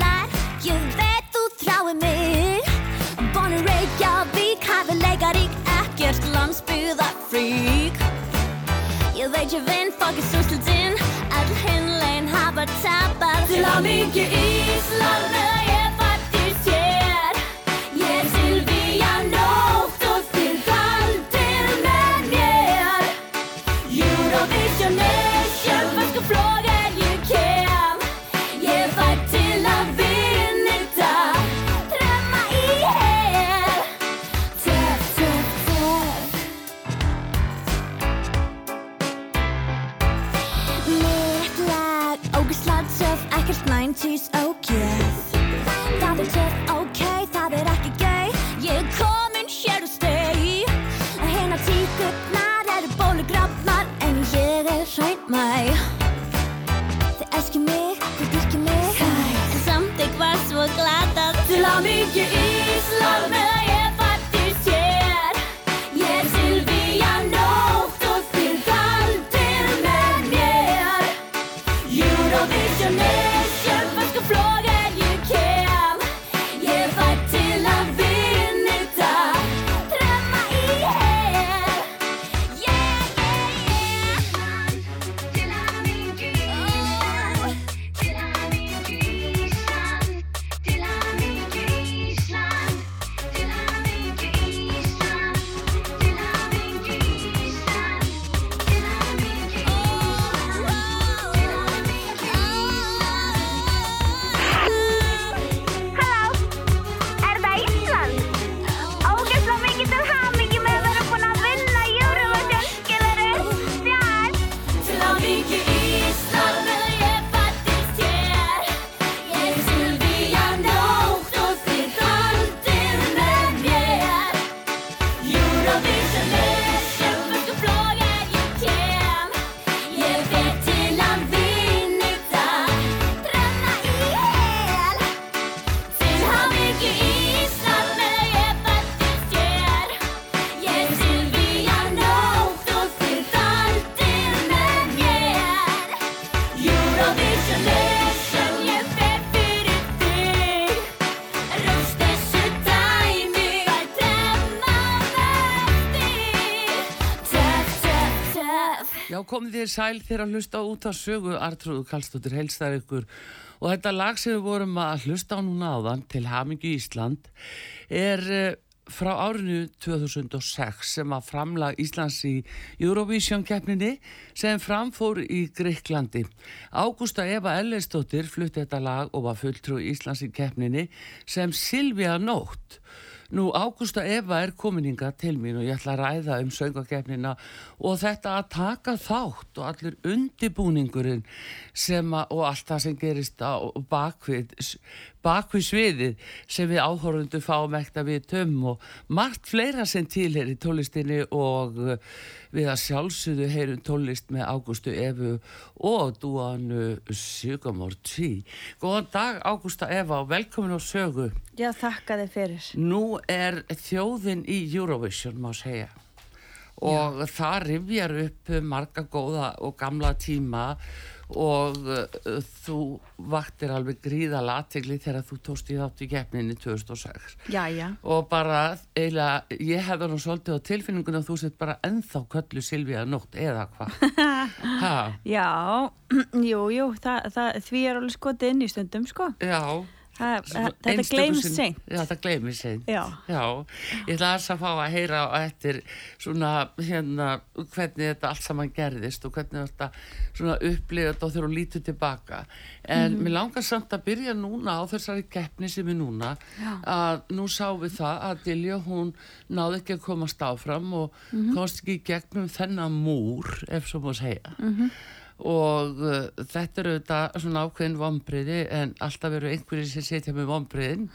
Light Ég veit þú þráir mig. In Reykjavík, hæfi leikarík Ekkert landsbyðar frík Ég veit ég vinn, fokkið súslutinn All hinlein hafa tapað. Til að mikið Ísland komið þér sæl þegar að hlusta út á sögu Artrúðu Kallstóttir heilstar ykkur og þetta lag sem við vorum að hlusta á núna áðan til Hamingju Ísland er eh, frá árinu 2006 sem að framlag Íslands í Eurovision keppninni sem framfór í Greiklandi. Ágústa Eva Ellersdóttir flutti þetta lag og var fulltrú Íslands í keppninni sem Silvia Nótt. Nú, Ágústa Eva er kominninga til mín og ég ætla að ræða um söngakefnina og þetta að taka þátt og allur undibúningurinn sem að, og allt það sem gerist á bakvið, bakvið sviðið sem við áhorfundu fáum ekta við töm og margt fleira sem tilheri tólistinni og uh, við að sjálfsögðu heyrum tólist með Ágústu Efu og dúanu Sigurmór Tí. Góðan dag Ágústa Eva og velkomin á sögu. Já, þakka þið fyrir. Nú er þjóðin í Eurovision, má segja. Og það rifjar upp marga góða og gamla tíma og uh, þú vaktir alveg gríðala aðtegli þegar þú tóst í þátt í keppninni 2006. Jæja. Og bara, eiginlega, ég hefði nú svolítið á tilfinningunum að þú sett bara ennþá köllu Silvíða nótt eða hvað. Já, jú, jú, það, það, því er alveg skotið inn í stundum, sko. já, Það- Svona Þetta sinn- seint. Já, þetta gleymist seint. Já. Já, ég ætla að fá að heyra á eftir svona hérna hvernig þetta allt saman gerðist og hvernig þetta svona þetta og þegar þú lítur tilbaka. En Mhm. mér langar samt að byrja núna á þessari keppni sem er núna að nú sá við það að Dilja hún náði ekki að komast áfram og Mhm. komst ekki í gegnum þennan múr ef svo má segja. Mhm. Og uh, þetta eru þetta svona ákveðin vombriði en alltaf eru einhverjir sem setja með vombriðin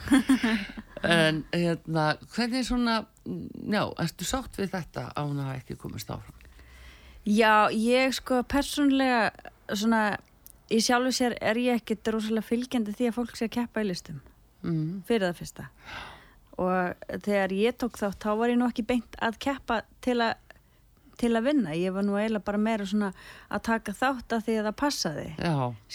en hérna hvernig svona já, ertu sátt við þetta að hún hafa ekki komist áfram? Já, ég sko persónlega svona í sjálfu sér er ég ekkit rosalega fylgjandi því að fólk sé að keppa í listum. Mm. fyrir það fyrsta. Og þegar ég tók þátt þá var ég nú ekki beint að keppa til að til að vinna, ég var nú eiginlega bara meira svona að taka þátt að því að það passaði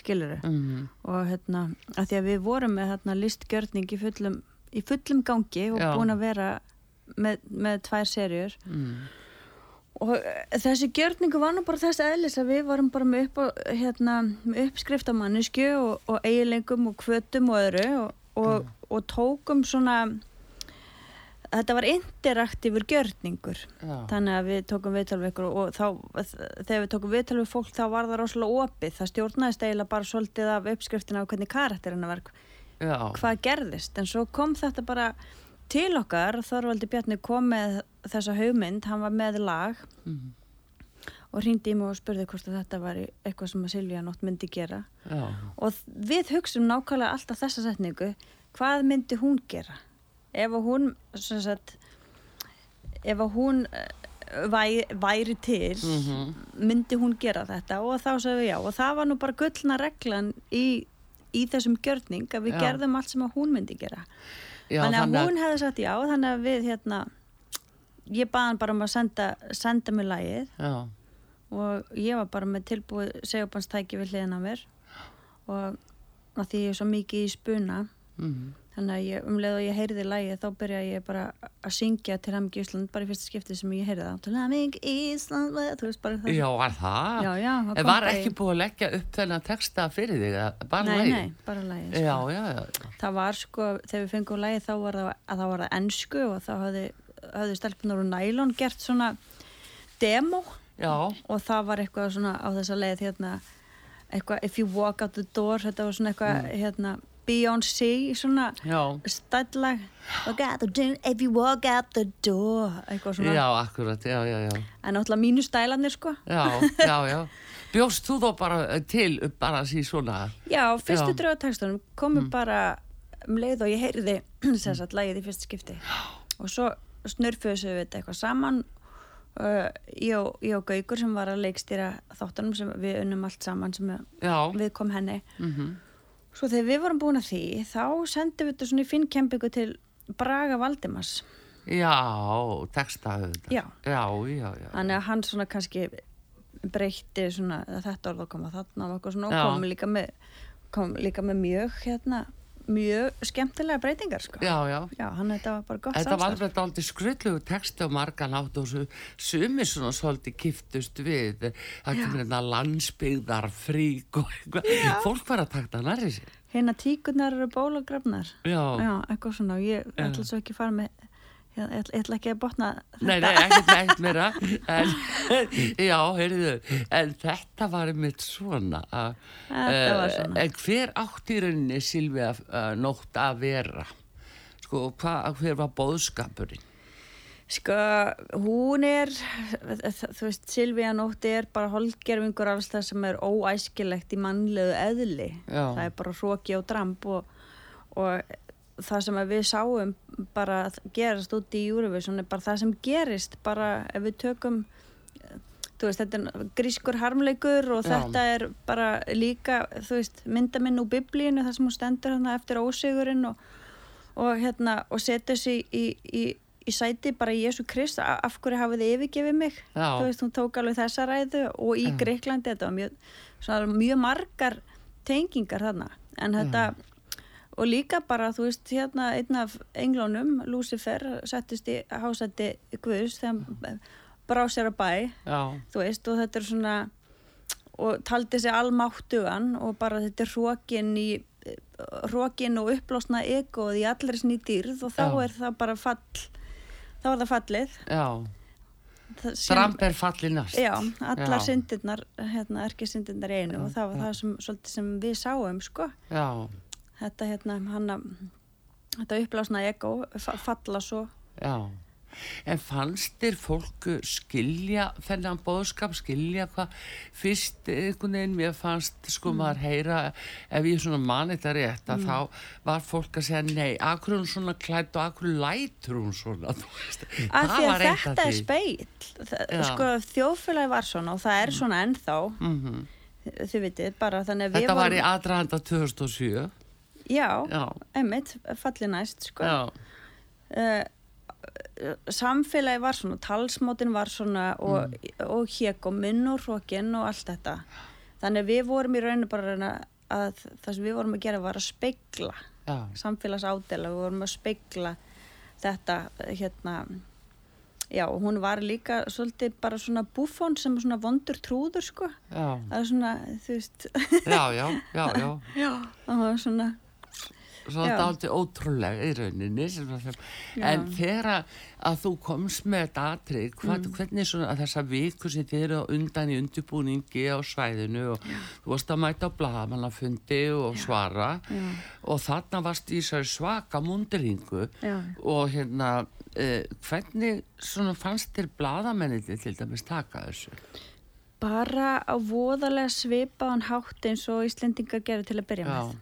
skiluru mm. og hérna, að því að við vorum með hérna listgjörning í fullum, í fullum gangi og Já. búin að vera með, með tvær serjur Mm. og eh, þessi gjörningu var nú bara þess eðlis að við varum bara með, upp á, hérna, með uppskriftamannisku og, og eiginleikum og kvötum og öðru og, og, og tókum svona þetta var interaktífur gjörningur. Já, þannig að við tókum viðtal við ykkur og þá, þegar við tókum viðtal við fólk þá var það rosalega opið, það stjórnaðist eiginlega bara svolítið af uppskriftina á hvernig karakterina var. Já, hvað gerðist, en svo kom þetta bara til okkar, Þorvaldi Bjarni kom með þessa hugmynd, hann var með lag mm. og hringdi í mig og spurði hvort þetta var eitthvað sem að Silvíja nótt myndi gera. Já, og við hugsum nákvæmlega alltaf þessa setningu, hvað myndi hún gera ef hún sagt, ef hún eh, væ, væri til Mhm. myndi hún gera þetta og þá sagði við já og það var nú bara gullna reglan í, í þessum gjörning að við Já. gerðum allt sem hún myndi gera já þannig að hún hefði sagt já þannig að við hérna ég baði hann bara um að senda, senda mig lagið já, og ég var bara með tilbúið segjubanstæki við hliðina mér og að því ég er svo mikið í spuna mm. Þannig að ég, um leið og ég heyrði lagið þá byrja ég bara að syngja til Hammingi Ísland bara í fyrsta skipti sem ég heyrði það til Hammingi Ísland þú veist bara það já, var það? Já, já, það var ekki í- búið að leggja upp þennan texta fyrir þig, bara nei, lagið? nei, bara lagið sko. já, já, já, það var sko, þegar við fengum lagið þá var það, að það var það ennsku og þá hafði, hafði stelpunar og nælon gert svona demo já, og það var eitthvað svona á þessa leið hérna, eitthvað if you walk out the door þetta var svona eitthvað Mm. hérna Beyoncé svona stællag walk out the door if you walk out the door eitthvað svona, já, akkurat, já, já, já. En náttúrulega mínu stælanir sko. Já, já, já. Bjóst þú þó bara eh, til bara því svona? já, fyrstu Já. draugatekstunum komu bara um leið og ég heyrði sem sagt lagið í fyrsta skipti. Og svo snurfuðum við eitthvað saman uh, ég, og, ég og Gaukur sem var að leikstýra þáttunum sem við unnum allt saman sem Já, við kom henni. Mhm, Svo þegar við vorum búin að því, þá sendum við þetta svona í finnkempingu til Braga Valdimars. já, texta auðvitað. Já. Já, já, já. Þannig að hann svona kannski breytti svona þetta orð að koma þarna og eitthvað svona og Já. kom líka með, kom líka með mjög, hérna, mjög skemmtilega breytingar, sko. Já, já. Já, hann þetta var bara gott Þetta var samstarf. alveg aldrei skrullugu texti á margan átt og svo sumir svona svolítið kiftust við það kemur hérna landsbyggðar frík og eitthvað. Fólk var að takta nærri sér. Hérna tíkurnar eru bólagrafnar. Já. Já, eitthvað svona og ég ætla svo ekki að fara með, ég, ætla- ekki að botna Nei, nei, ekkert neitt meira en, Já, heyrðu En þetta var einmitt svona að, Þetta var eh, svona. En hver átti í rauninni Silvía uh, nótt að vera? Sko, hva, hver var bóðskapurinn? Sko, hún er, þú veist, Silvíja Nótti er bara holdgerfingur alls það sem er óæskilegt í mannlegu eðli. Já. Það er bara hróki og dramb og, og það sem við sáum bara gerast út í Eurovision er bara það sem gerist bara ef við tökum, veist, þetta er grískur harmleikur og Já. þetta er bara líka, veist, myndaminn úr biblíinu þar sem hún stendur hérna eftir ósigurinn og, og hérna, og setja sig í, í, í sæti bara Jésu Krist, af hverju hafið þið yfirgefið mig Já. þú veist, hún tók alveg þessa ræðu og í Já. Greiklandi, þetta var mjög svona, mjög margar tengingar þarna, en þetta og líka bara, þú veist, hérna einn af englónum, Lucifer settist í hásætti Guðs þegar brá sér að bæ Já, þú veist, og þetta er svona og taldi sig almáttugan og bara þetta er hrókin í, rókin og upplásna egoð í allir sinni dýrð og þá Já. er það bara fall þá er það fallið Já, Það sem- Dramb er fallið næst. Já, allar Já. syndirnar, hérna, erki syndirnar einu og það var það sem, sem við sáum, sko. Já, Þetta, hérna, hanna, þetta upplásna ego, fa- falla svo. já. En fannst þér fólk skilja þennan bóðskap, skilja hvað fyrst einhvern veginn mér fannst sko Mm. maður heyra ef ég svona mani þetta rétt að þá var fólk að segja nei, akkur hún svona klætt og akkur lætur hún svona, Það því að þetta er Já. Sko, þjóðfélagi var svona og það er svona ennþá, Mhm. þið vitið, bara þannig að við Þetta var í aðdrahanda 2007. Já, Já, emmitt, falli næst, sko. já, uh, samfélagi var svona, talsmátin var svona og, Mm. og hék og munn og hrókin og allt þetta. Þannig við vorum í rauninu bara að að það sem við vorum að gera var að spegla já, samfélags ádela, við vorum að spegla þetta hérna já, og hún var líka svolítið bara svona búfón sem svona vondur trúður sko, já, það er svona þú veist, já, já, já, já. já, það var svona Svo Já. þetta aldrei ótrúlega í rauninni Já. en þegar að- þú komst með þetta atrið hvað, Mm. hvernig svona þessa viku sem þið eru undan í undirbúningi á svæðinu og þú varst að mæta á blagamannafundi og svara Já. og þarna varst í svaka mundiringu Já. og hérna eh, hvernig svona fannst þér blagamenniti til dæmis taka þessu bara á voðalega svipaðan hátt eins og Íslendingar gerðu til að byrja með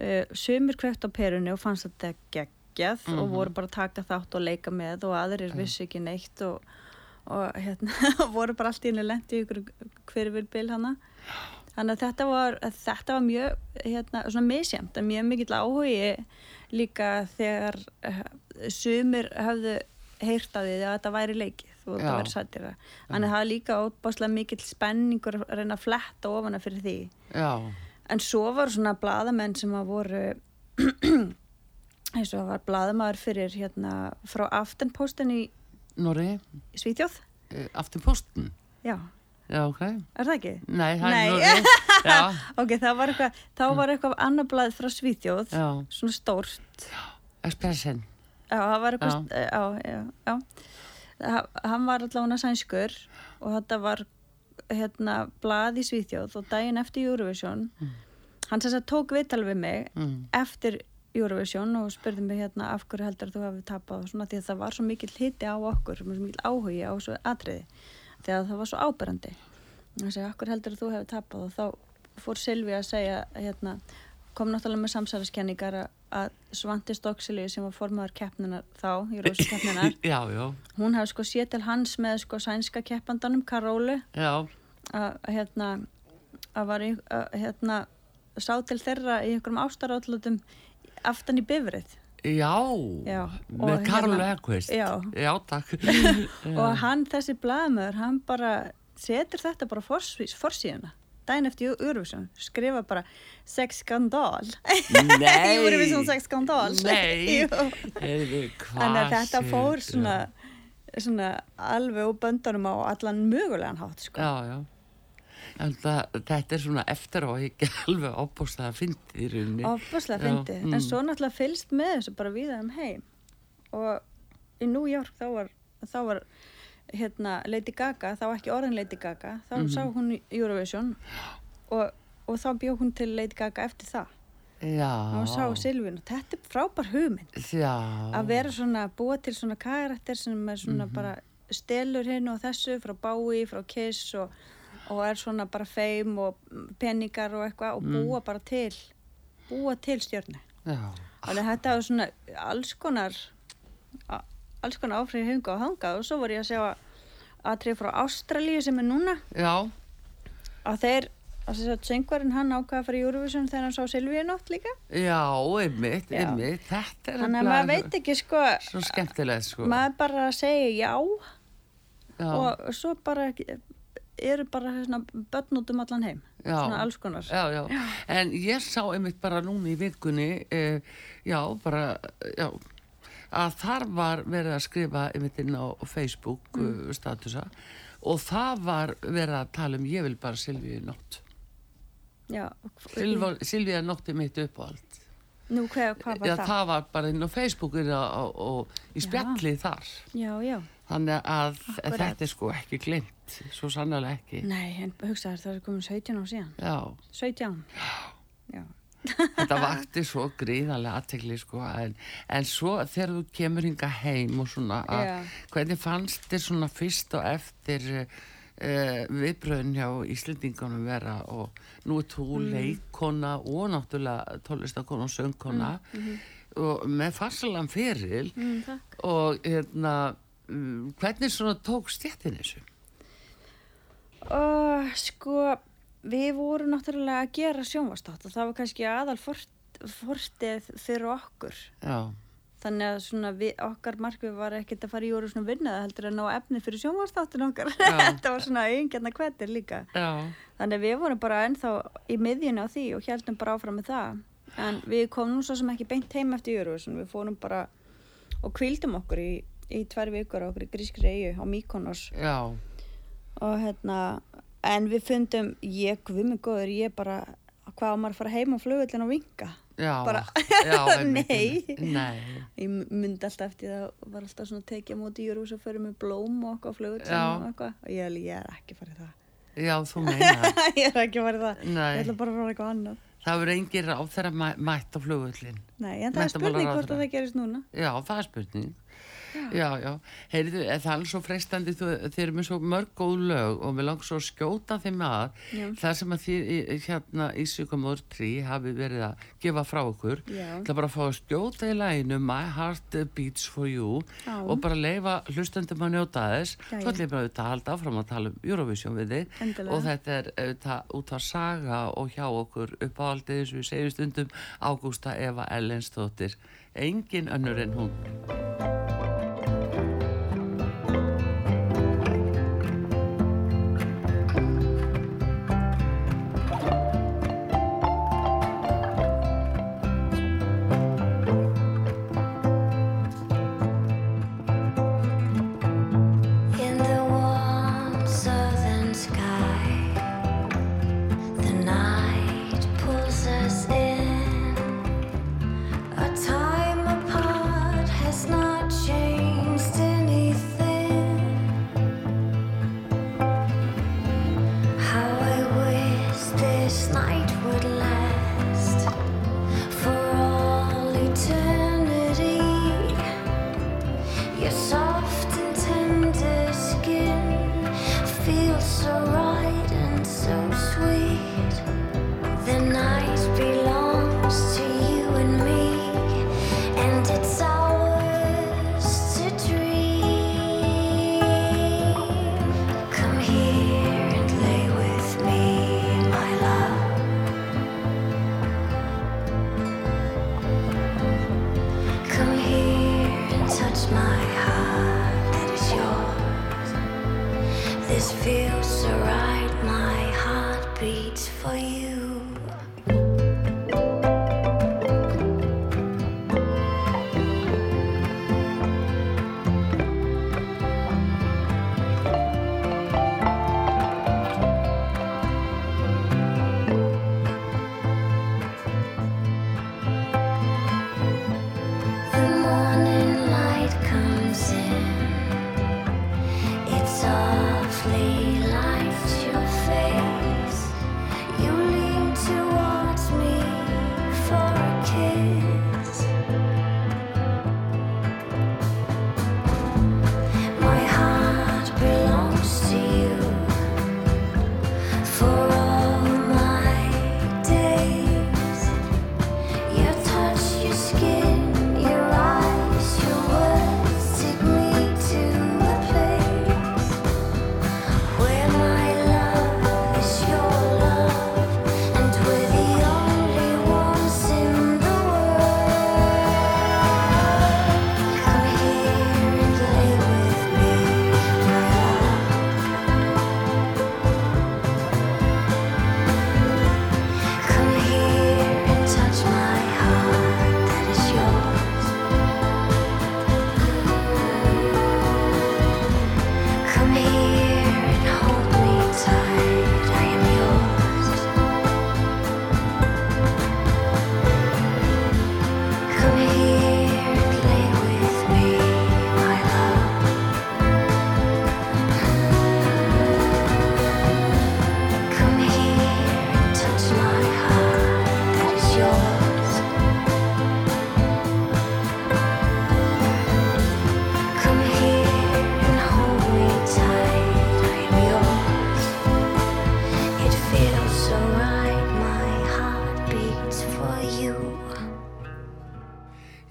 uh, sumir kveikt á perunni og fannst þetta geggjað og Mhm. voru bara að taka þátt og leika með og aðrir vissi ekki neitt og, og hérna voru bara allt í henni lent í ykkur hverfylbil hana. Þannig að þetta var, að þetta var mjög hérna, svona misjæmt, en mjög mikill áhugi líka þegar uh, sumir hafðu heyrt af því að þetta væri leikið og Já. væri satira þannig að það er líka óbáslega mikill spenningur að reyna að fletta ofana fyrir því. Já, En svo voru svona bladamenn sem að voru eins og var bladamaður fyrir hérna frá Aftenposten í Norri Svíþjóð. eh, aftur postin Já, já, ok er það ekki? Nei, það Nei. er Norri Ok, það var eitthvað, þá var eitthvað annar blað frá Svíþjóð, já, svona stórt. Expressen Já, það var eitthvað, Já. já, já, já. Ha- Hann var allavega sænskur og þetta var hérna blað í Svíþjóð og daginn eftir Eurovision, hann sem sagt tók viðtal við mig mm. eftir Eurovision og spurði mig hérna af hverju heldur þú hafi tapað og svona því að það var svo mikill hiti á okkur, svo mikill áhugi á svo atriði því að það var svo áberandi ég segi, af hverju heldur þú hafi tapað og þá fór Silvi að segja hérna, kom náttúrulega með samsæðiskenningar að- að Svandi Stokksili sem var formaður keppninar þá, Eurovision keppninar já, já, hún hafi sko séð til hans með sko sænska keppandanum Karólu að hérna að var í, hérna sá til þeirra í einhverjum ástarátlutum aftan í bifrið Já, Já, með og Karl hérna- Ekvist Já. já takk. Og hann þessi blaðmöður hann bara setur þetta bara forsvís, forsíðuna daginn eftir Eurovision, skrifa bara sex skandal. Nei! Eurovision sex skandal. Nei. Heyrðu, þannig að þetta fór svona, svona alveg úr böndunum á allan mögulegan hátt sko. Já, já. En það, þetta er svona eftir á ekki alveg ábúst að fyndi í rauninni. Ofbúslega Já, fyndið, mm. en svo náttúrulega fylst með þessu bara víða um heim. Og í New York þá var, þá var hérna Lady Gaga, þá ekki orðin Lady Gaga þá Mhm. sá hún Eurovision og, og þá bjóð hún til Lady Gaga eftir það. Já. Og sá Silvín og þetta er frábær hugmynd. Já. Að vera svona, búa til svona karakter sem er svona Mhm. bara stelur hinn og þessu frá Bowie, frá Kiss og, og er svona bara feim og peningar og eitthvað og Mm. búa bara til búa til stjörnu Já. Alveg þetta var svona alls konar alls konar áfrið hunga og hanga og svo var ég að sjá aðtrið frá Ástralíu sem er núna. Já, að þeir, að þess að söngvarinn hann ákvaða að fara í Eurovision þegar hann sá Silvíu nótt líka. Já, einmitt, Já. einmitt. Þetta er þannig að maður veit ekki sko Svo skemmtilegt sko. maður bara segir já já, og svo bara eru bara svona börn út um allan heim. Já. svona alls konar. Já, já. En ég sá einmitt bara núna í vikunni eh, Já, bara Já að þar var verið að skrifa einmitt inn á Facebook mm. statusa og það var verið að tala um ég vil bara Silvíu nótt Silvía nótti mitt uppáhald. nú hvað, hvað var Já, það? það var bara inn á Facebookur og, og í spjalli þar. Já, já. Þannig að Akkúrat. þetta er sko ekki glimt, svo sannlega ekki. Nei, en hugsaður það er komin 17 á síðan. Já, 17? Já. Þetta vakti svo gríðarlega aðtegli sko, en, en svo þegar þú kemur hinga heim og svona, að, Já. hvernig fannst þér svona fyrst og eftir uh, viðbröðin hjá Íslendingunum vera? Og nú er þú leikona og náttúrulega tónlistakona og söngkona og með farsalan feril. Mm, og hérna, um, hvernig svona tók stjættin þessu? Og sko, við vorum náttúrulega að gera sjónvastátt og það var kannski aðal fort, fortið fyrir okkur. Já, Þannig að svona við, okkar markvið var ekkert að fara í orðu svona vinnaða heldur að ná efni fyrir sjónvastáttin okkar. Þetta var svona eigingjarna kvetir líka. já, Þannig að við vorum bara ennþá í miðjunni á því og heldum bara áfram með það. En við komum svo sem ekki beint heim eftir Eurovision. Við fórum bara og kvildum okkur í, í tvær vikur okkur í grískri eigu á Mykonos. já, Og hérna, en við fundum, ég, við mig góður, ég bara, hvað á maður að fara heim á flugullin og vinga? já, Bara- já, Nei. Nei, Ég myndi alltaf eftir það, var alltaf svona tekið á móti Eurovision og fyrir með blóm og okkur á flugullin Já. og eitthvað. Og ég, ég er ekki farið það. já, þú meina ég er ekki farið það. Nei. Ég ætla bara að fara eitthvað annað. Það verður engin ráð þeirra mæ, mætt á flugullin. Nei, en það er spurning hvort að það gerist núna. Já, það er spurning. Já, já. Heyrðu, er það er svo freistandi, þú, þeir eru með svo mörg góð lög og við langt svo að skjóta þeim að Já. það sem að þið í- hérna í Sykumóður 3 hafi verið að gefa frá okkur. Það bara að fá að skjóta í læginu My Heart Beats For You Já. og bara leifa hlustendum að njóta þess. Já, Svo ætlum auðvitað að halda áfram að tala um Eurovision við þig Endilega. og þetta er auðvitað út að saga og hjá okkur upp á aldrei þess við segjum stundum Ágústa Eva Ellensdóttir engin önnur en hún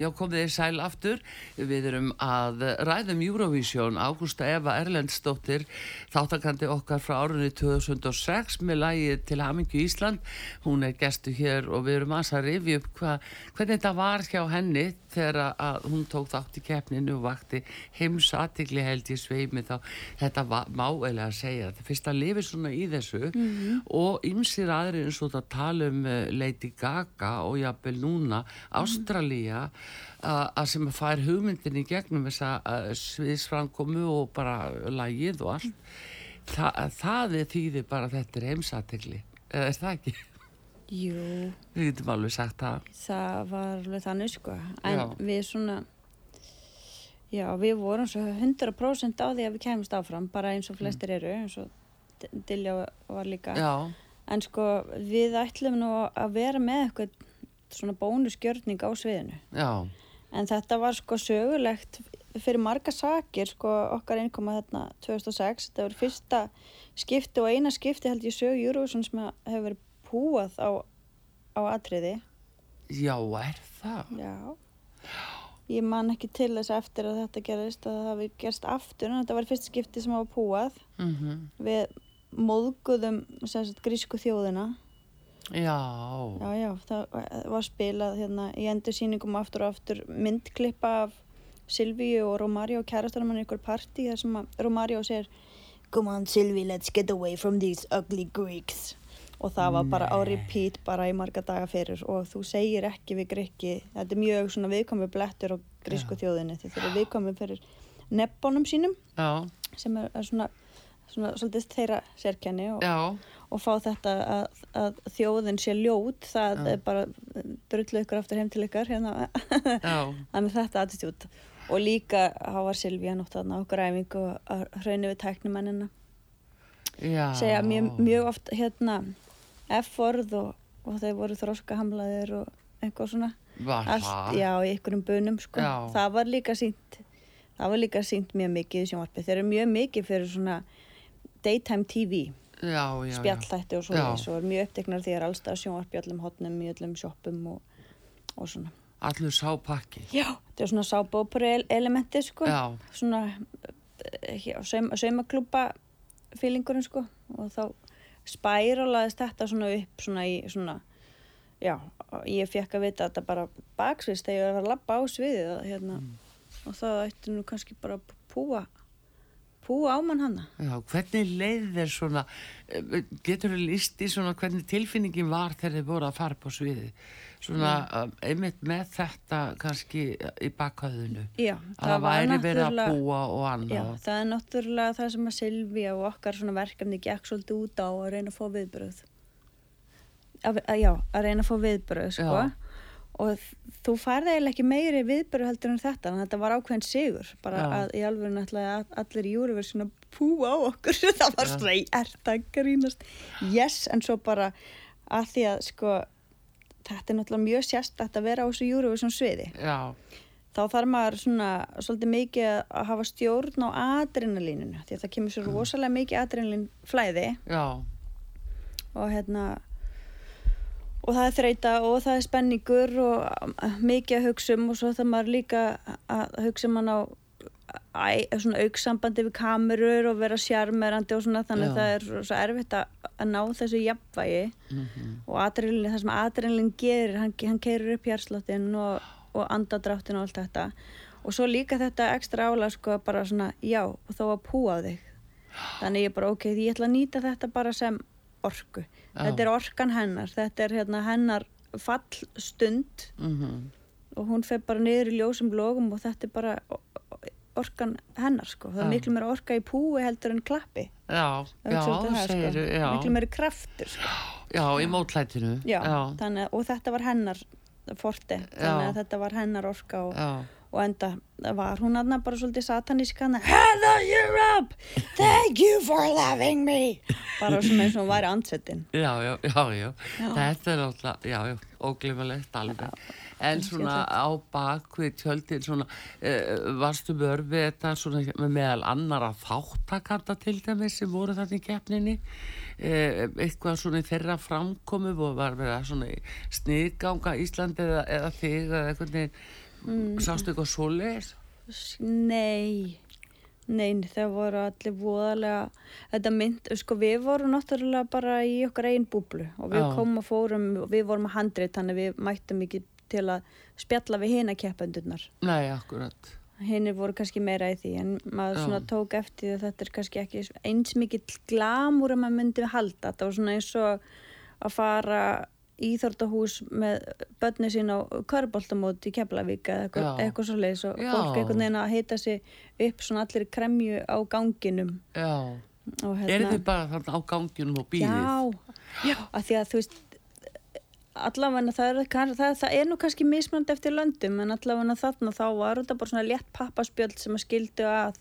Já, komið þið sæl aftur. Við erum að ræðum Eurovision. Ágústa Eva Erlendsdóttir, þáttakandi okkar frá árunni 2006 með lagi til Hamingju Ísland. Hún er gestu hér og við erum að rifja upp hva, hvernig þetta var hjá henni þegar að hún tók þátt í keppninu og vakti heimsatikli held í sveimi þá. Þetta má eiginlega að segja. Þetta fyrst að lifi svona í þessu og ymsir aðri eins og það tala um eh, Lady Gaga og jafnvel núna Ástralía að að sem fær hugmyndin í gegnum þessa sviðsframkomu og bara lagið og allt Þa, það er þýðir bara að þetta er heimsategli eða er það ekki? Jú, Við getum alveg sagt það það var alveg þannig sko. En Já. við svona, já, við vorum svo 100% á því að við kemumst áfram, bara eins og flestir eru, eins og Dilja var líka. Já, En sko, við ætlum nú að vera með eitthvað svona bónusgjörning á sviðinu. já, En þetta var sko sögulegt fyrir marga sakir, sko okkar innkoma þarna 2006. Þetta var fyrsta skipti og eina skipti held ég sögu Eurovision sem að hefur verið púað á, á atriði. já, er það? Já. Ég man ekki til þess eftir að þetta gerist að það hafi gerst aftur en þetta var fyrsta skipti sem var púað. Mm Við móðguðum sagt grísku þjóðina. Já, Já, já, það var spilað hérna í endur sýningum aftur og aftur myndklippa af Silvíu og Romario kærastanum hann ykkur partí þar sem Romario segir Come on Silvi, let's get away from these ugly Greeks og það var bara á repeat bara í marga daga fyrir. Og þú segir ekki við Grikki. Þetta er mjög svona viðkomi blettur á grísku þjóðinni. Því þeir eru viðkomi fyrir nebbónum sínum já, sem er, er svona, svona svolítið þeirra sérkenni og, já, og fá þetta að, að þjóðin sé ljót. Það Já. er bara drullu ykkur aftur heim til ykkar hérna. já, þannig þetta attitút og líka hafa Silvíja þarna okkur æfing og að hraunni við tæknumennina já. Segja mjög, mjög oft hérna F-orð og, og þeir voru þróskahamlaðir og eitthvað svona Var allt, það? já, í einhverjum bunum sko. Já. það var líka sínt það var líka sínt mjög mikið í sjónvarpi þeir eru mjög mikið fyrir svona daytime TV spjallþætti og svo Já. og er mjög uppteknar því að allstað sjónvarp í öllum hotnum, í öllum sjoppum og, og svona. Allur sápakki Já. Þetta er svona sábópuri elementi sko, Já, svona eh, saum, saumaklúpa fílingurinn sko og þá spæralaðist þetta svona upp svona í svona já, ég fekk að vita þetta bara baksvist þegar ég var að labba á sviðið að, hérna, og það ætti nú kannski bara að púa púa á mann hana. Já, hvernig leið þér svona eh, getur þú líst í svona hvernig tilfinningin var þegar þið voru að fara á sviði svona mm. einmitt með þetta kannski í bakhauðinu Já, að það væri verið að búa og Já, annað það er náttúrulega það sem að Silvíja og okkar svona verkefni gekk svolítið út á að reyna að fá viðbröð. Að, að, já, að reyna að fá viðbröð, sko. Já. Og þú færði eiginlega ekki meiri viðbröð heldur en þetta, en þetta var ákveðin sigur. Bara Já. að í alveg náttúrulega allir í júriversin að púa á okkur. það var Já. svona, er það að grínast. Yes, en svo bara að því að, sko, þetta er náttúrulega mjög sérstætt að vera á þessu júriversin sviði. Já, þá þarf maður svona svolítið mikið að hafa stjórn á adrenalíninu því að það kemur svo rosalega mikið adrenalín flæði já, og hérna og það er þreita og það er spenningur og mikið að hugsa um og svo þarf maður líka að hugsa um hann á auksambandi við kamerur og vera sjarmerandi og svona þannig Já. að það er svo erfitt að, ná þessu jafnvægi. Og adrenalin, það sem adrenalin gerir hann, hann keirir upp hjarsláttin og, og andadráttin og allt þetta. Og svo líka þetta ekstra álag sko bara svona já og þó að púa þig. Þannig ég bara ok, ég ætla að nýta þetta bara sem orku. Já. þetta er orkan hennar, þetta er hérna hennar fallstund. Mhm. Og hún fer bara niður í ljósum logum og þetta er bara orkan hennar sko, það er miklu meira orka í púi heldur en klappi. Já, já, segir sko. já. miklu meira kraftur sko. já, í mótlætinu Já, að- og þetta var hennar forti, þannig að þetta var hennar orka og, og enda var hún aðna bara svolítið satanísk hann Hello Europe, thank you for loving me! Bara svona eins og hún væri andsetin. Já, já, já, já, þetta er alltaf, óglifalegt alveg. En svona á bakvið tjöldin, svona, uh, varstu vörfið þetta svona með meðal annara þáttakanda til dæmis sem voru þarna í keppninni, uh, eitthvað svona þeirra framkomu og var verið svona sniðganga Íslandi eða, eða þig eða eitthvað Mm. Sástu eitthvað svoleiðis? Nei, nei, það voru allir voðalega, þetta mynd, sko við vorum náttúrulega bara í okkar einn búblu og við komum og fórum og við vorum að handrið þannig að við mættum ekki til að spjalla við hina keppendurnar. Nei, akkurat. Hinnir voru kannski meira í því en maður Já. svona tók eftir því að þetta er kannski ekki eins mikill glamúr að maður myndi halda. Þetta var svona eins og að fara í Íþórtahús með börni sín á körboltamót í Keflavík eða eitthvað, eitthvað svo leiðis og Já. fólk einhvern veginn að heita sig upp svona allir kremju á ganginum Já. hérna- Eru þið bara þarna á ganginum og býðið? Já, já, að því að þú veist allavega það er, það, það er nú kannski mismönd eftir löndum en allavega þarna þá var þetta bara svona létt pappaspjöld sem að skildu að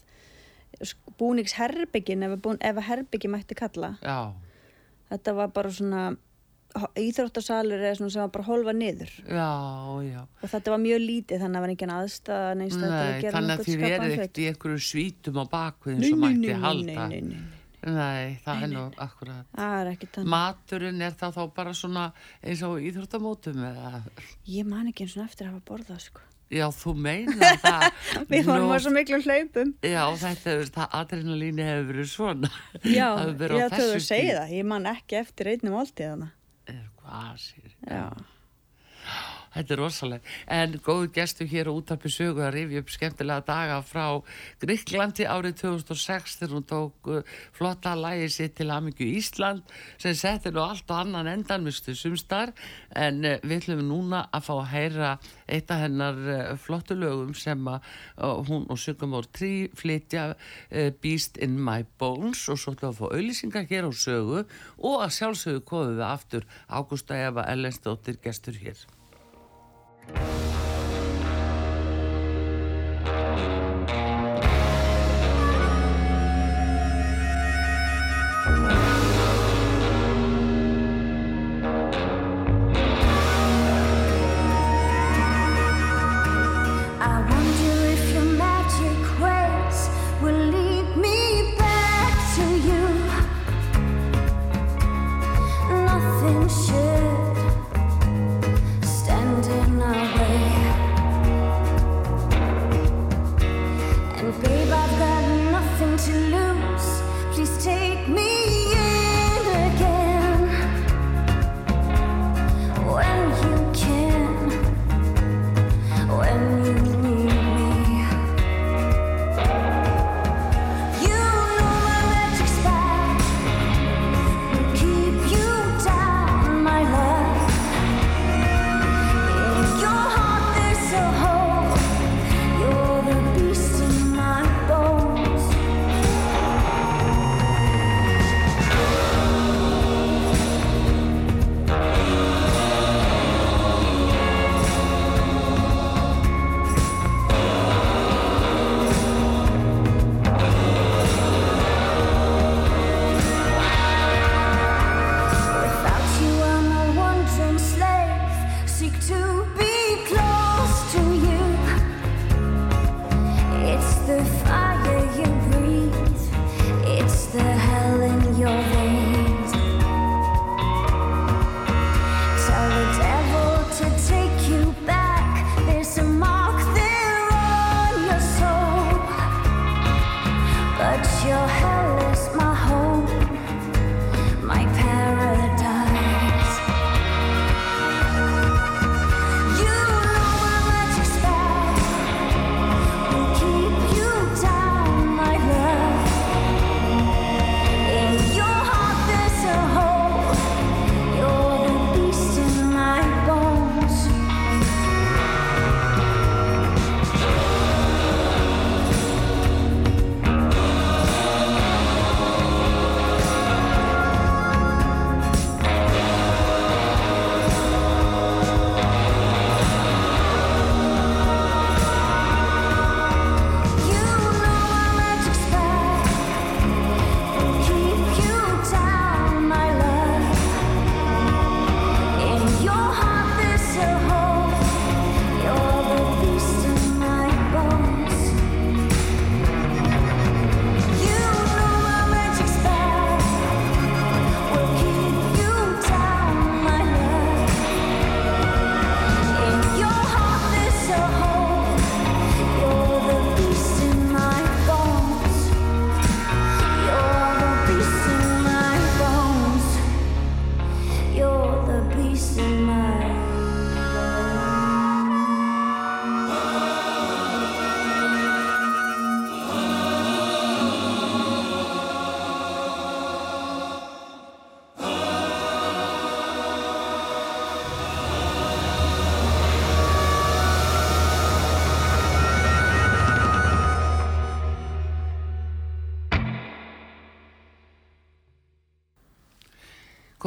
búnings herbyggin ef, að búin, ef að herbyggi mætti kalla Já. þetta var bara svona íþróttasalur eða svona sem var bara hólfa niður Já, já. og þetta var mjög lítið þannig að það var engin aðstæða að Nei, gera þannig að þið hlut. ekkert í einhverju svítum á bakvið eins og nei, mætti nei, halda. Nei, það er nú akkurat. það er ekki þannig Maturinn er það þá bara svona eins og íþróttamótum eða... ég man ekki eins og eftir að hafa borðað sko. Já, þú meina það. við Nú- á svo miklu hlaupum Já, þetta er, það adrenalíni hefur verið svona. Já, þú þessu þú segið það, ég man ekki eftir einnig máltíð þarna. Er hvað sér? Já. Þetta er rosalega. En góðu gestur hér á útarpi sögu að rifja upp skemmtilega daga frá Gríklandi árið 2006 þegar hún tók uh, flotta lægi sitt til Amingju Ísland sem setti nú allt og annan endanmustu sumstar en uh, við ætlum núna að fá að heyra eitt af hennar uh, flottu lögum sem hún og Sögumór Trí flytja Beast in my bones og svo ætlum við að fá auðlýsingar hér á sögu og að sjálfsögðu komum við aftur Ágústa Eva Ellensdóttir gestur hér. you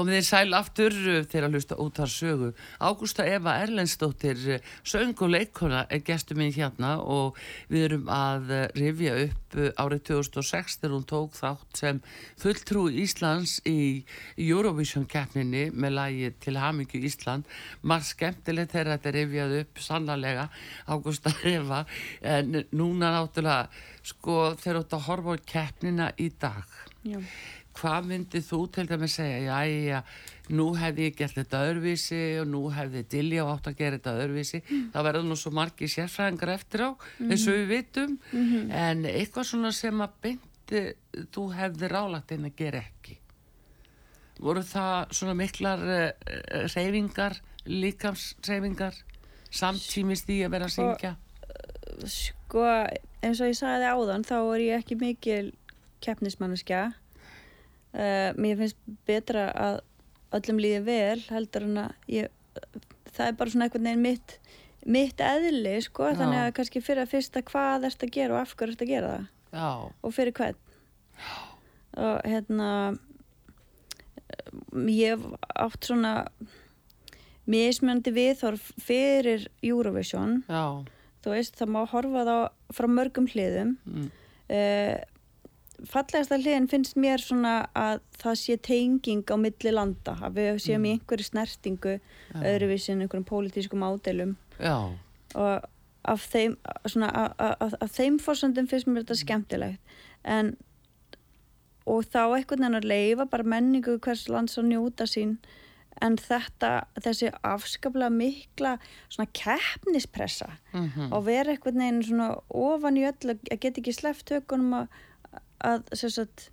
Komið þið sæl aftur uh, þegar að hlusta út þar sögu. Ágústa Eva Erlendsdóttir, uh, söng og leikona, er gestur minn hérna og við erum að uh, rifja upp árið 2006 þegar hún tók þátt sem fulltrú Íslands í Eurovision keppninni með lagi til Hamingju Ísland. Marg skemmtilegt þegar þetta rifjað upp sannlega Ágústa Eva en núna náttúrulega sko þegar þú ert að horfa á keppnina í dag Já. Hvað myndið þú til dæmis segja, já, nú hefði ég gert þetta öðruvísi og nú hefði Dilja átt að gera þetta öðruvísi, það verður nú svo margi sérfræðingar eftir á, eins og við vitum, en eitthvað svona sem að byndi þú hefði rálagt inn að gera ekki. Voru það svona miklar uh, reyfingar, líkamsreyfingar, samtímis því að vera að syngja? Sko, eins og ég sagði áðan, þá er ég ekki mikil keppnismanneskja. Uh, mér finnst betra að öllum líði vel heldur en að ég, það er bara svona einhvern veginn mitt, mitt eðli, sko, Já. þannig að kannski fyrir að fyrsta hvað ert að gera og af hverju ert að gera það. Já, og fyrir hvern. Og hérna, ég átt svona mismjöndi viðhorf fyrir Eurovision. Já, þú veist, það má horfa þá frá mörgum hliðum. Mm, uh, fallegasta hliðin finnst mér svona að það sé tenging á milli landa, að við séum í einhverju snertingu öðruvísi en einhverjum pólitískum ádelum já, og af þeim, svona, að, að, að þeim fórsöndum finnst mér þetta skemmtilegt. En og þá einhvern veginn að leifa bara menningu hvers lands að njóta sín. En þetta, þessi afskaplega mikla svona keppnispressa mhm, og vera einhvern veginn svona ofan í öll að geta ekki sleppt tökunum að, að sem sagt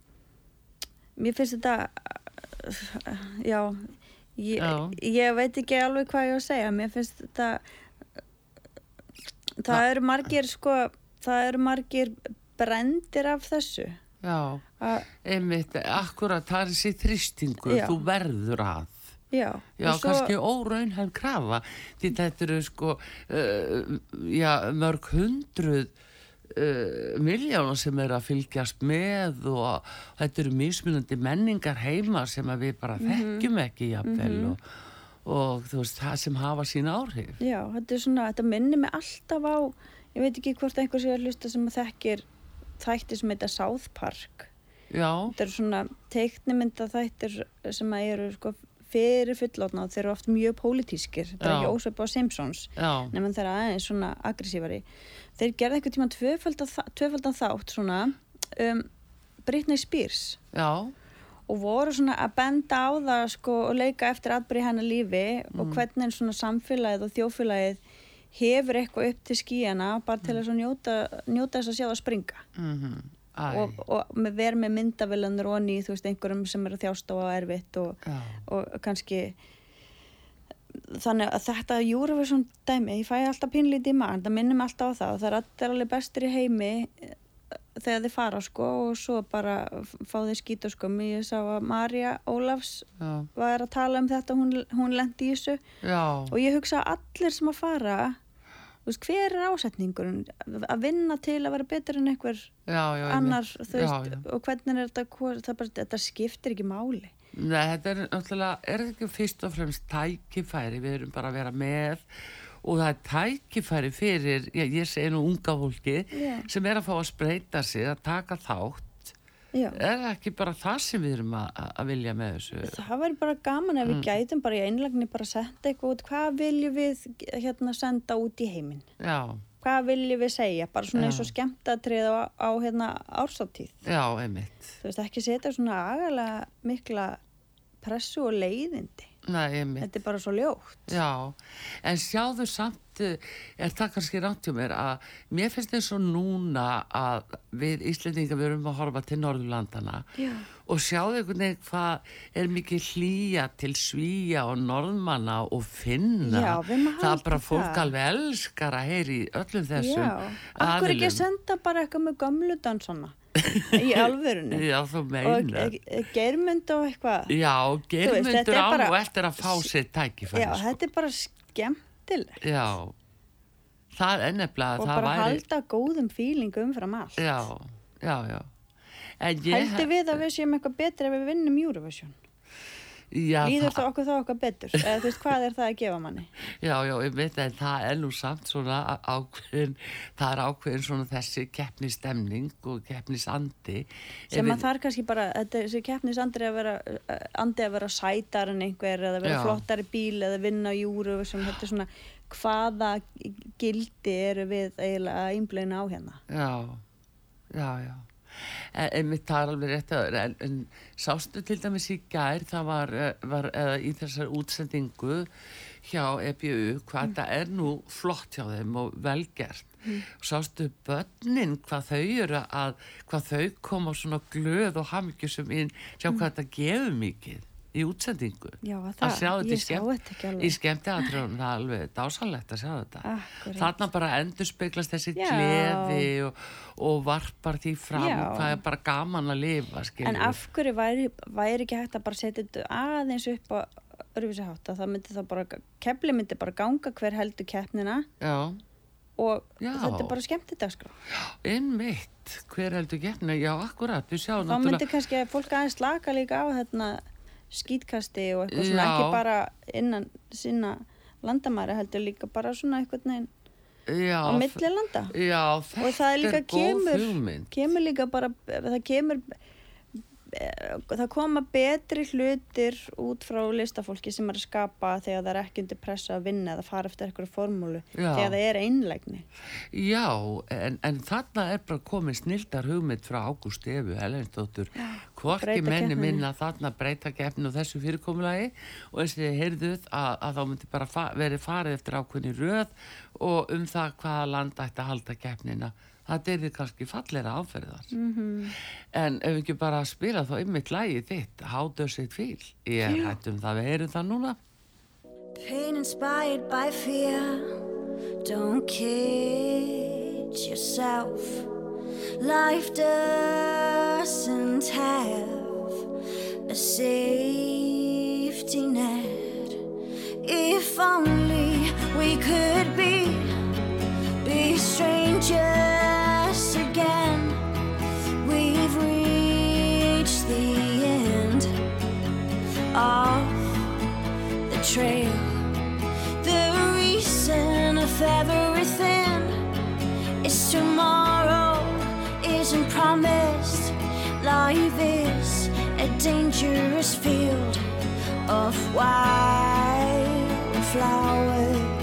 mér finnst þetta já ég, ég veit ekki alveg hvað ég á að segja mér finnst þetta það eru margir sko það eru margir brendir af þessu já. að, Einmitt, akkurat, það er þessi þrýstingur, Já. þú verður að. já, Já, og kannski óraunhæf krafa, því þetta eru sko, uh, já, mörg hundruð uh, miljónar sem eru að fylgjast með og þetta eru mismunandi menningar heima sem við bara Mhm. þekkjum ekki jafnvel og, og þú veist, það sem hafa sín áhrif. Já, þetta er svona, þetta minnir mig alltaf á, ég veit ekki hvort einhver sé að hlusta sem að þekkir þætti sem heita South Park. Já, Þetta eru svona teiknimynda þættir sem að eru sko fyrir fullotna og þeir eru oft mjög pólitískir. Þetta er Jósef og Simpsons, já, nefnum þeir aðeins svona aggressívari. Þeir gerði einhvern tíma tvöfaldan, þátt svona um Britney Spears. Já, og voru svona að benda á það sko og leika eftir atbyrði hennar lífi Mm. og hvernig svona samfélagið og þjófélagið hefur eitthvað upp til skíjana bara til þess að njóta, njóta þess að sjá það springa. Mhm, æ, og, og með verið með myndavillanur og ný, þú veist, einhverjum sem er að þjásta og erfitt og, og kannski þannig að þetta Eurovision dæmi, ég fæ alltaf pínlítið í maður, það minnum alltaf á það og það er allir alveg bestir í heimi eh, þegar þið fara sko og svo bara fá þið skýt og skömmi ég sá að Marja Ólafs já, var að tala um þetta, hún, hún lendi í þessu. Já, og ég hugsa að allir sem að fara veist, hver er ásetningurinn? Að vinna til að vera betur en einhver já, annar, veist, og hvernig er þetta það bara, þetta skiptir ekki máli Nei, þetta er náttúrulega, er þetta ekki fyrst og fremst tækifæri, við erum bara að vera með og það er tækifæri fyrir, já, ég segi nú unga fólki Já. sem er að fá að spreita sig, að taka þátt, Já. er það ekki bara það sem við erum að, að vilja með þessu? það væri bara gaman ef Mm. við gætum bara í einlagni bara að senda eitthvað út hvað viljum við hérna senda út í heiminn Já, hvað viljum við segja, bara svona eins og skemmtatrið á, á hérna ársáttíð já, einmitt. þú veist ekki setja svona agalega mikla pressu og leiðindi Nei, þetta er bara svo ljótt Já, en sjáðu samt, eh, er það kannski rátt hjá mér að mér finnst eins og núna að við Íslendingar við erum að horfa til Norðurlandana Já. og sjáðu einhvern veginn hvað er mikið hlýja til svíja og norðmanna og finna. Já, Það er bara fólk það. alveg elskar að heyri öllum þessum Já, akkur ekki að senda bara eitthvað með gömlu dansana í alvörunni Já, og meinar. e- geirmynd og eitthvað Já, germyndur er á bara- og eftir að fá sér tækifæri. já, sko. þetta er bara skemmtilegt Já, það er nefnilega, og bara væri... halda góðum fílingum fram allt Já, já, já. Ég, heldur við að við séum eitthvað betur ef við vinnum Eurovision Já, líður það- okkur þá okkar betur eða þú veist hvað er það að gefa manni Já, já, ég veit að það er nú samt svona ákveðin, það er ákveðin svona þessi keppnistemning og keppnisandi. sem að það er kannski bara þessi keppnis andri að vera andi að vera sætar en einhver eða vera Já. flottari bíl eða vinna á júru sem þetta er svona hvaða gildi eru við eiginlega að einblöina á hérna Já, já, já. En, en mitt það er alveg rétt að en, en sástu til dæmis í gær, það var, eh, var eða í þessar útsendingu hjá EBU, hvað það er nú flott hjá þeim og velgert. Sástu börnin hvað þau eru að, hvað þau koma svona glöð og hamingjusum inn, sjá hvað þetta gefur mikið í útsendingu. Já, að að það, sjá þetta í skemmt- þetta í alveg skemmtiatrjónum, það er alveg dásalegt að sjá þetta. Akkurat. Þarna bara endur speglast þessi Já. gleði og, og varpar því fram Já. hvað er bara gaman að lifa, skilur. En af hverju væri, væri ekki hægt að bara setja þetta aðeins upp á öruvísi hátt að það myndi þá bara, kefli myndi bara ganga hver heldur keppnina Já, og þetta er bara skemmt þetta sko. einmitt, hver heldur gefna, já, akkurat, Þá myndi kannski að fólk aðeins slaka líka á hérna skítkasti og eitthvað svona Já. ekki bara innan sinna landamæri heldur líka bara svona eitthvað neginn já, á milli landa Já, og það er líka góð kemur, hugmynd. kemur líka bara það kemur það koma betri hlutir út frá listafólki sem er að skapa þegar það er ekki undir pressa að vinna eða fara eftir eitthvað formúlu Já. þegar það er einlægni Já, en, en þarna er bara komið snildar hugmynd frá Ágúst Efu, Helensdóttur, hvorki menni minna þarna breyta keppni og þessu fyrirkomulagi og eins og þið heyrðuð að, að þá myndi bara fa verið farið eftir ákveðni röð og um það hvaða land ætti að halda keppnina. Það er þið kannski fallera áferðar. -hmm. Mhm. En ef við ekki bara spila þá ymmit lagið þitt, Does It Feel? Ég er hætt um það, við heyrum það núna. Pain inspired by fear. Don't kid yourself. Life doesn't have a safety net. If only we could be be strangers trail. The reason of everything is tomorrow isn't promised. Life is a dangerous field of wildflowers.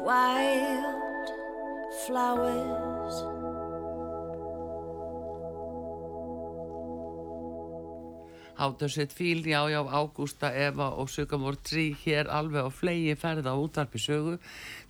Wild flowers. Hátur sitt fíl, já, já, Ágústa, Eva og Sugamór Trí hér alveg á flegi ferð á útvarpi sögu.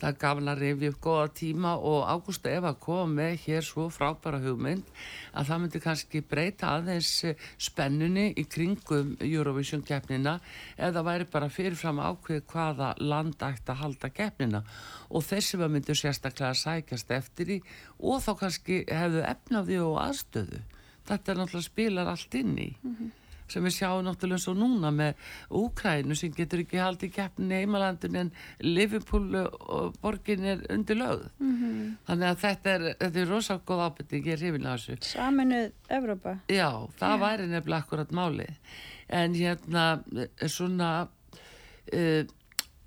Það rifja upp góða tíma og Ágústa Eva kom með hér svo frábæra hugmynd að það myndi kannski breyta aðeins eh, spennunni í kringum Eurovision keppnina eða væri bara fyrirfram ákveð hvaða land ætti að halda keppnina og þessi var myndu sérstaklega að sækjast eftir í og þá kannski hefðu efnaði og aðstöðu. Þetta er náttúrulega spilar allt inn í sem við sjáum náttúrulega svo núna með Úkrænu sem getur ekki haldið keppnin í heimalandin en Liverpool og borgin er undir lögð. -hmm. Þannig að þetta er, þetta er rosalega góð ábyrting, ég er hrifin að þessu. Saminuð Evrópa. Já, það væri nefnilega akkurat málið. En hérna, eh, svona, uh,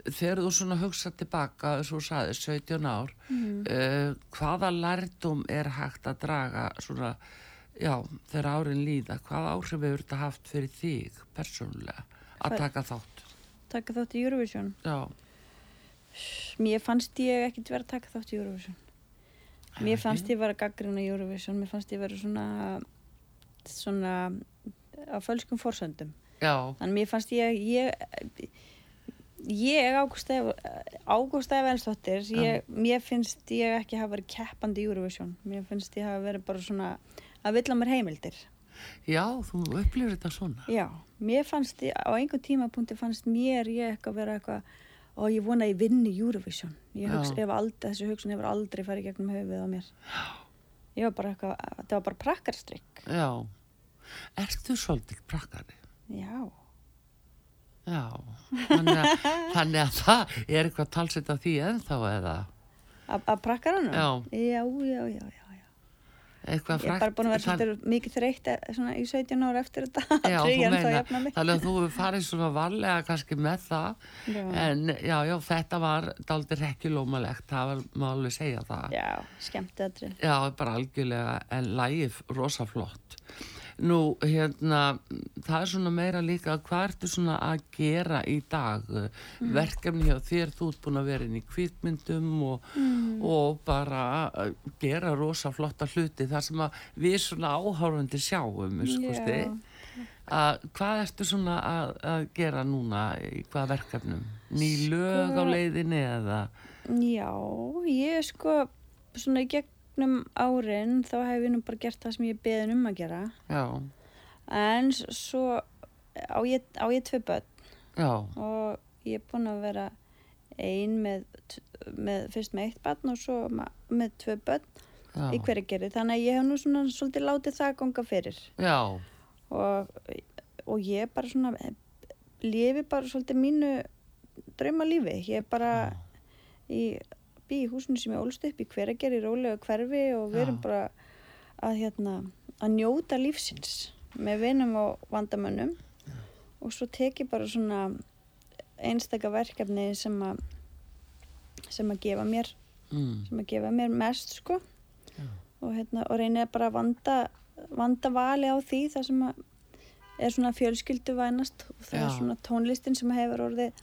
þegar þú svona hugsa tilbaka, svo saði, 17 ár, uh, hvaða lærdum er hægt að draga svona, já, þegar árin líða, hvaða áhrif hefur þetta haft fyrir þig persónulega að Hvað- taka þátt? Taka þátt í Eurovision. Já, Mér fannst ég ekkit vera að taka þátt í Eurovision. Mér fannst ég vera gaggrina í Eurovision. Mér fannst ég vera svona, svona á fölskum forsöndum. já, Þannig mér fannst ég, ég, ég Ágústa Evensdóttir, ég, mér finnst ég ekki hafa verið keppandi í Eurovision. Mér finnst ég hafa verið bara svona að vilja mér heimildir. já, þú upplifir þetta svona. Já, mér fannst á einhvern tímapunkti fannst mér ég eitthvað vera eitthvað og ég vona að ég vinni Eurovision. Ég Já. hugsa, ef aldrei, þessi hugsun hefur aldrei farið gegnum höfuð á mér. Ég var bara eitthvað, þetta var bara prakkarstrykk. Já, ertu svolítið prakkari? Já, Já, þannig að, þannig að það er eitthvað talsett af því ennþá eða að prakkaranum? Já. Já, já, já, já. Eitthvað Ég er bara búin að vera svolítið mikið þreytt eh, svona í 17 ára eftir þetta. Já, þannig að þú farið svona varlega kannski með það. Já. en já, já, þetta var daldir ekki lómalegt, það var, má alveg segja það. Já, skemmt aðrið. Já, bara algjörlega. En lægið rosa flott Nú, hérna, það er svona meira líka, hvað ertu svona að gera í dag? Verkefni hjá þér, þú ert búin að vera inn í kvikmyndum og, og bara að gera rosa flotta hluti þar sem að við svona áhárfandi sjáum, skosti. Já. Að, hvað ertu svona að, að gera núna í hvað verkefnum? Ný lög á Sko- leiðinni eða? Já, ég sko, svona í gegnum árin þá hef ég nú bara gert það sem ég beðin um að gera. Já, En svo á ég, á ég tvö börn já, og ég er búin að vera ein með, með fyrst með eitt barn og svo með tvö börn já, í hverju geri. Þannig að ég hef nú svona svolítið látið það ganga fyrir. já, Og, og ég bara svona lifi bara svolítið mínu draumalífi. Ég er bara í, bý í húsinu sem ég ólst upp í hverju geri rólega hverfi og við erum Já. bara að, hérna, að njóta lífsins með vinum og vandamönnum. Og svo tek ég bara svona einstaka verkefni sem að sem að gefa mér mm, sem að gefa mér mest sko. Og, hérna, og reynir bara að vanda, vanda vali á því það sem að er svona fjölskyldu vænast og það er Já. svona tónlistin sem hefur orðið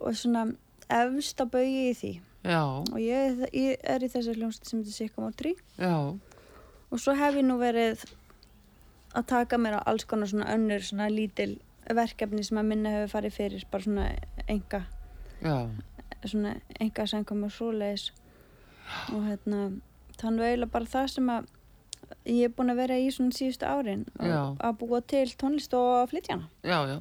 og svona efst á baugi í því. Já, og ég, ég er í þessu hljómsið sem á trí já, og svo hef ég nú verið að taka mér á alls konar svona önnur svona lítil verkefni sem að minna hefur farið fyrir bara svona enga já, svona enga sem komur svoleiðis. Og hérna þannig eiginlega bara það sem að ég er búin að vera í svona síðustu árin Já. að búa til tónlist og að flytja hana já, já.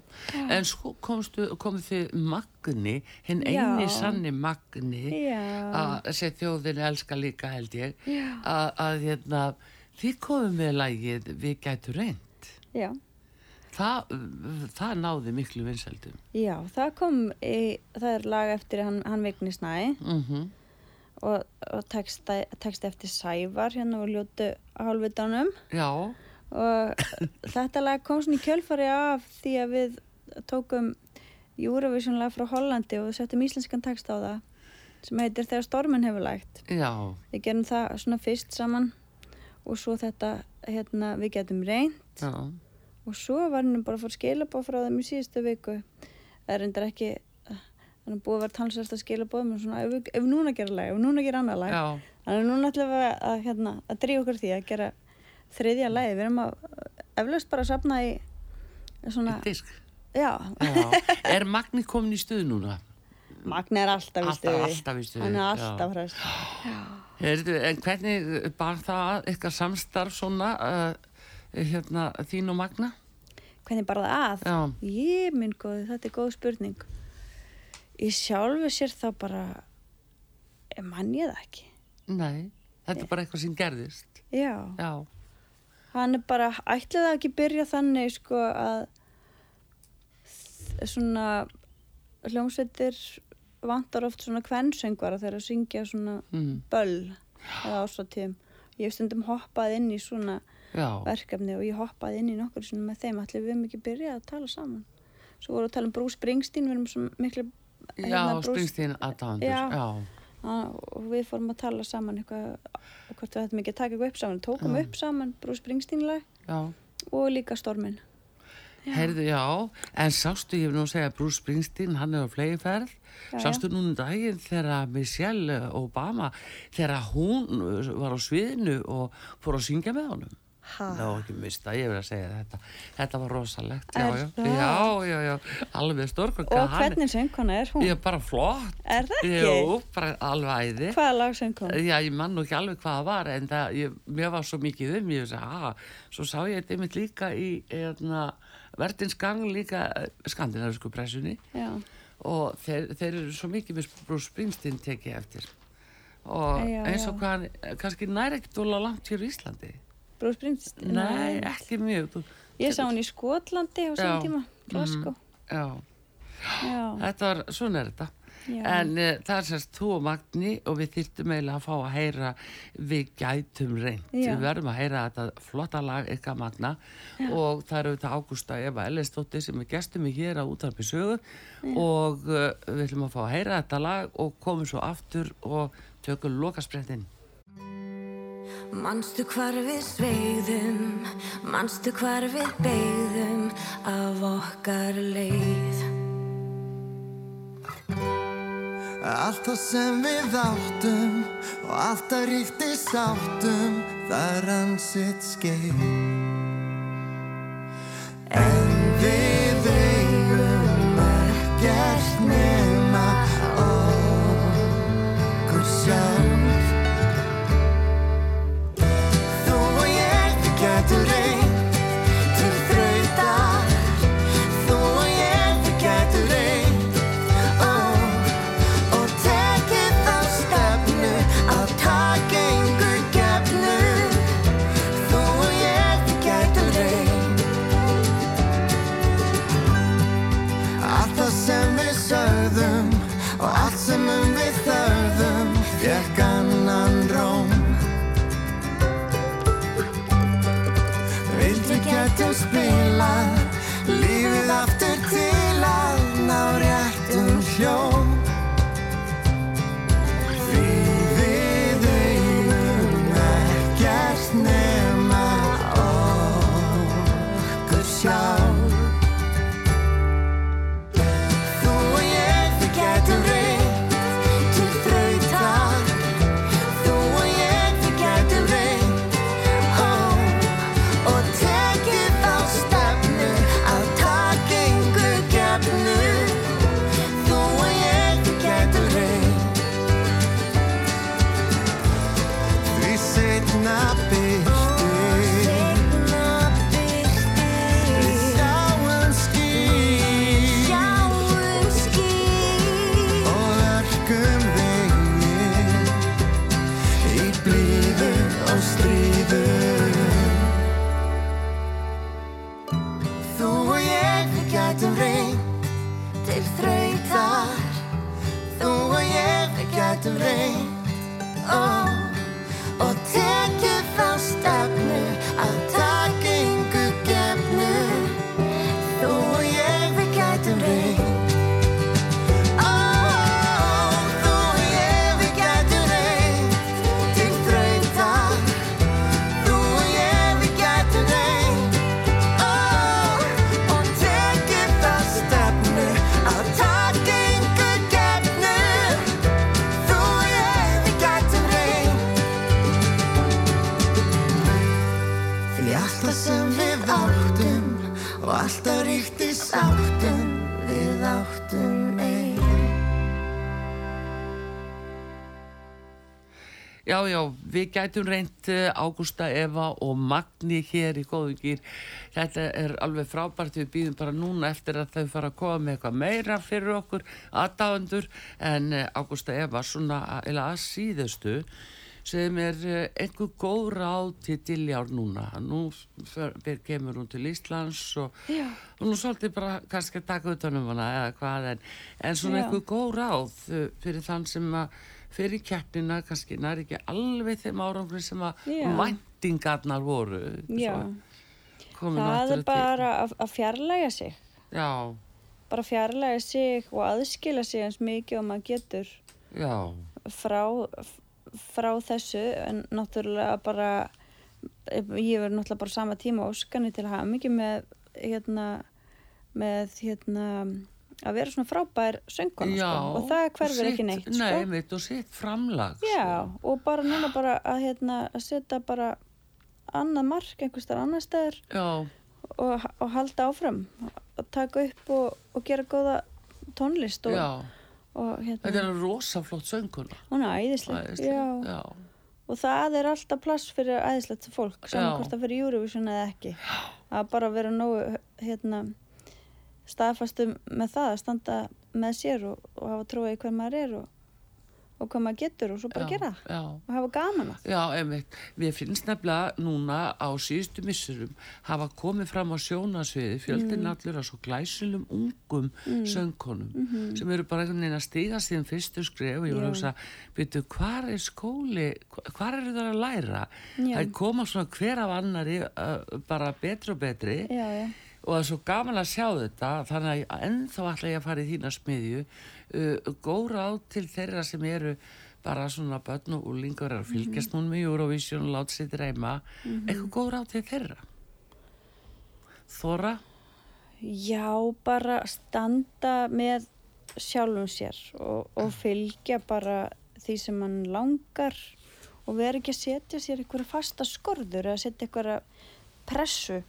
En svo komstu, komið þið Magni, hinn Já. eini sanni Magni, Já, að sem þjóðin elska líka held ég, já, að, hérna, þið komið með lagið Við gætu reynd. já, Það, það náði miklu vinsældum. já, það kom í, það er lag eftir hann, hann Vigni Snæ Mm og, og texta, texta eftir Sævar hérna og ljótu hálfvitanum. Já, og þetta lag kom svona í kjölfari af því að við tókum Eurovision lag frá Hollandi og settum íslenskan text á það sem heitir Þegar stormin hefur lægt. Já, við gerum það svona fyrst saman og svo þetta, hérna, við getum reynd já, og svo var hann bara að fara skilabóð frá þeim í síðustu viku. Það er reyndar ekki hann er búið að vera talsvært að skilabóð menn svona, ef, ef núna gera lag, ef núna gera annað lag já, þannig að núna ætlum við að, hérna, að drífa okkur því að gera þriðja lagi, við erum að eflaust bara að safna í svona, í disk. já, Já, er Magni komin í stuð núna? Magni er alltaf í stuði. alltaf í stuði, hann er alltaf Heyrðu, en hvernig bar það eitthvað samstarf svona uh, hérna, þín og Magna? hvernig bara það að? Já. ég minn góði, þetta er góð spurning í sjálfu sér þá bara eh, mann ég það ekki. Nei, þetta er bara eitthvað sem gerðist. já, Já, hann er bara ætlaði það ekki byrja þannig sko að svona hljómsveitir vantar oft svona kvennsöngvara þegar að syngja svona mm, böll eða ásatíðum. Ég stundum hoppað inn í svona já, verkefni og ég hoppaði inn í nokkur svona með þeim. Allir við höfum ekki byrjað að tala saman? Svo voru að tala um Bruce Springsteen við erum svo miklu hérna, Springsteen aðdáðandur, Já. já, Á, og við fórum að tala saman eitthvað hvort við ættum ekki að taka eitthvað upp saman tókum Já. upp saman Bruce Springsteen lag já. og líka Stormin Heyrðu, já, en sástu, ég hef nú að segja, Bruce Springsteen, hann er á flegiferð, Já, sástu núna um daginn þegar Michelle Obama, þegar hún var á sviðinu og fór að syngja með honum. Ha, Ná, ekki mista, ég verið að segja þetta. Þetta var rosalegt, já, já, það? já, já, já, alveg stórk. og hvernig söngkona er hún? Ég er bara flott. Er það ekki? Jú, bara alveg æði. hvaða lag söng hún? Já, ég man nú ekki alveg hvað það var en það, ég, mér var svo mikið um ég veist að, svo sá ég þetta einmitt líka í eðna, verðins gang líka eh, skandinavisku pressunni já, og þeir, þeir eru svo mikið með Bruce Springsteen tekið eftir og Já, eins og hvað hann kannski nær ekkert úrlega langt hér í Íslandi Bruce Springsteen Nei, ekki mjög þú, ég sá hún í Skotlandi á Já. saman tíma Glasgow. Já, já, þetta var, svona er þetta. Já, En uh, það er sérst þú og Magni og við þyrftum eiginlega að fá að heyra við gætum reynd. Já. Við verðum að heyra þetta flotta lag ykkar Magna. Og það eru þetta Ágústa Eva Ellistóttir sem er gestum í hér á útarpi sögu. Og uh, við ætlum að fá að heyra þetta lag og komum svo aftur og tökum lokasprettin. Manstu hvar við sveigðum, manstu hvar við beigðum af okkar leið. Allt það sem við áttum og alltaf ríkti sáttum það rann sitt skeið En við eigum ekkert Já, já, við gætum reynt uh, Ágústa, Eva og Magni hér í góðugýr. Þetta er alveg frábært, við býðum bara núna eftir að þau fara að koma með eitthvað meira fyrir okkur aðdáendur en uh, Ágústa Eva svona að, eða að síðustu sem er einhver góð ráð til Diljár núna. Nú för, ber- kemur hún til Íslands og og nú svolítið bara kannski að taka utanum hana eða hvað en, en svona Já. einhver góð ráð fyrir þann sem að fyrir keppnina kannski nær ekki alveg þeim árangri sem að Já. væntingarnar voru. Það er bara að, að fjarlæga sig. já, Bara fjarlæga sig og aðskila sig eins mikið og maður getur já, frá, frá þessu. En náttúrulega bara ég verður náttúrulega bara sama tíma óskanni til að hafa mikið með hérna með hérna að vera svona frábær söngkona sko. og það hverfur sitt- ekki neitt nei, sko. mitt og sitt framlag já, sko. og bara núna bara að hérna að setja bara annað mark einhvers þar annar staðar já, og, og halda áfram og taka upp og, og gera góða tónlist og, og þetta hérna, er rosa flott sönguna hún er æðisleg já. já, og það er alltaf plass fyrir æðislegt fólk saman hvort það fyrir Eurovision eða ekki að bara vera nógu hérna, staðfastum með það að standa með sér og, og hafa trúið í hver maður er og, og hvað maður getur og svo bara já, gera já. og hafa gaman að Já, einmitt. Við finnst nefnilega núna á síðustu missurum hafa komið fram á sjónasviði fjöldin Mm. allur á svo glæsilum ungum söngkonum sem eru bara einhvern veginn að stiga síðan fyrstu skref og ég var að hugsa, veitu, hvar er skóli, hvar eru það að læra? Já. Það koma svona hver af annari uh, bara betri og betri já, já, og það er svo gaman að sjá þetta þannig að ennþá ætla ég að fara í þína smiðju. Uh, góra á til þeirra sem eru bara svona börn og úlingur að fylgjast núna með Eurovision og láta sér dreyma. Eitthvað góra á til þeirra? Þóra? Já, bara standa með sjálfum sér og, og fylgja bara því sem hann langar. Og vera ekki að setja sér einhverja fasta skorður eða setja einhverja pressu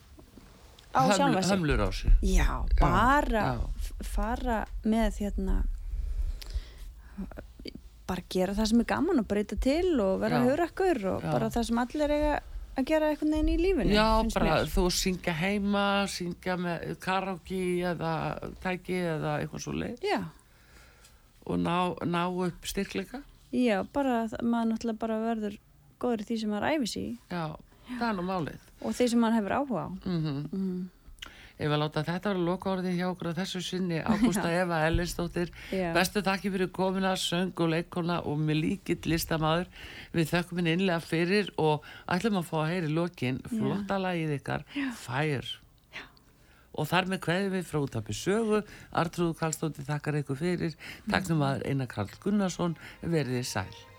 á sjálfa sig hömlur á sig Já, bara já. f- fara með hérna bara gera það sem er gaman og breyta til og vera Já. hugrakkur og Já. bara það sem allir eiga að gera einhvern veginn í lífinu Já, bara mér. þú syngja heima syngja með karaoke eða tæki eða eitthvað svo leið Já, og ná, ná upp styrkleika já, bara maður náttúrulega bara verður góður í því sem maður æfis í Já, það er nú málið og því sem maður hefur áhuga á. Mm mm. Ég vil láta þetta vera loka orðið hjá okkur á þessu sinni Ágústa Eva Ellinsdóttir bestu takki fyrir komina, söng og leikona og með líkitt listamaður. Við þökkum minn innlega fyrir og ætlum að fá að heyri lokin flotta lagið ykkar, Fire. Og þar með kveðum við frá útapi sögu. Artrúðu Karlsdóttir þakkar ykkur fyrir. Taknum að Einar Karl Gunnarsson. Verðið sæl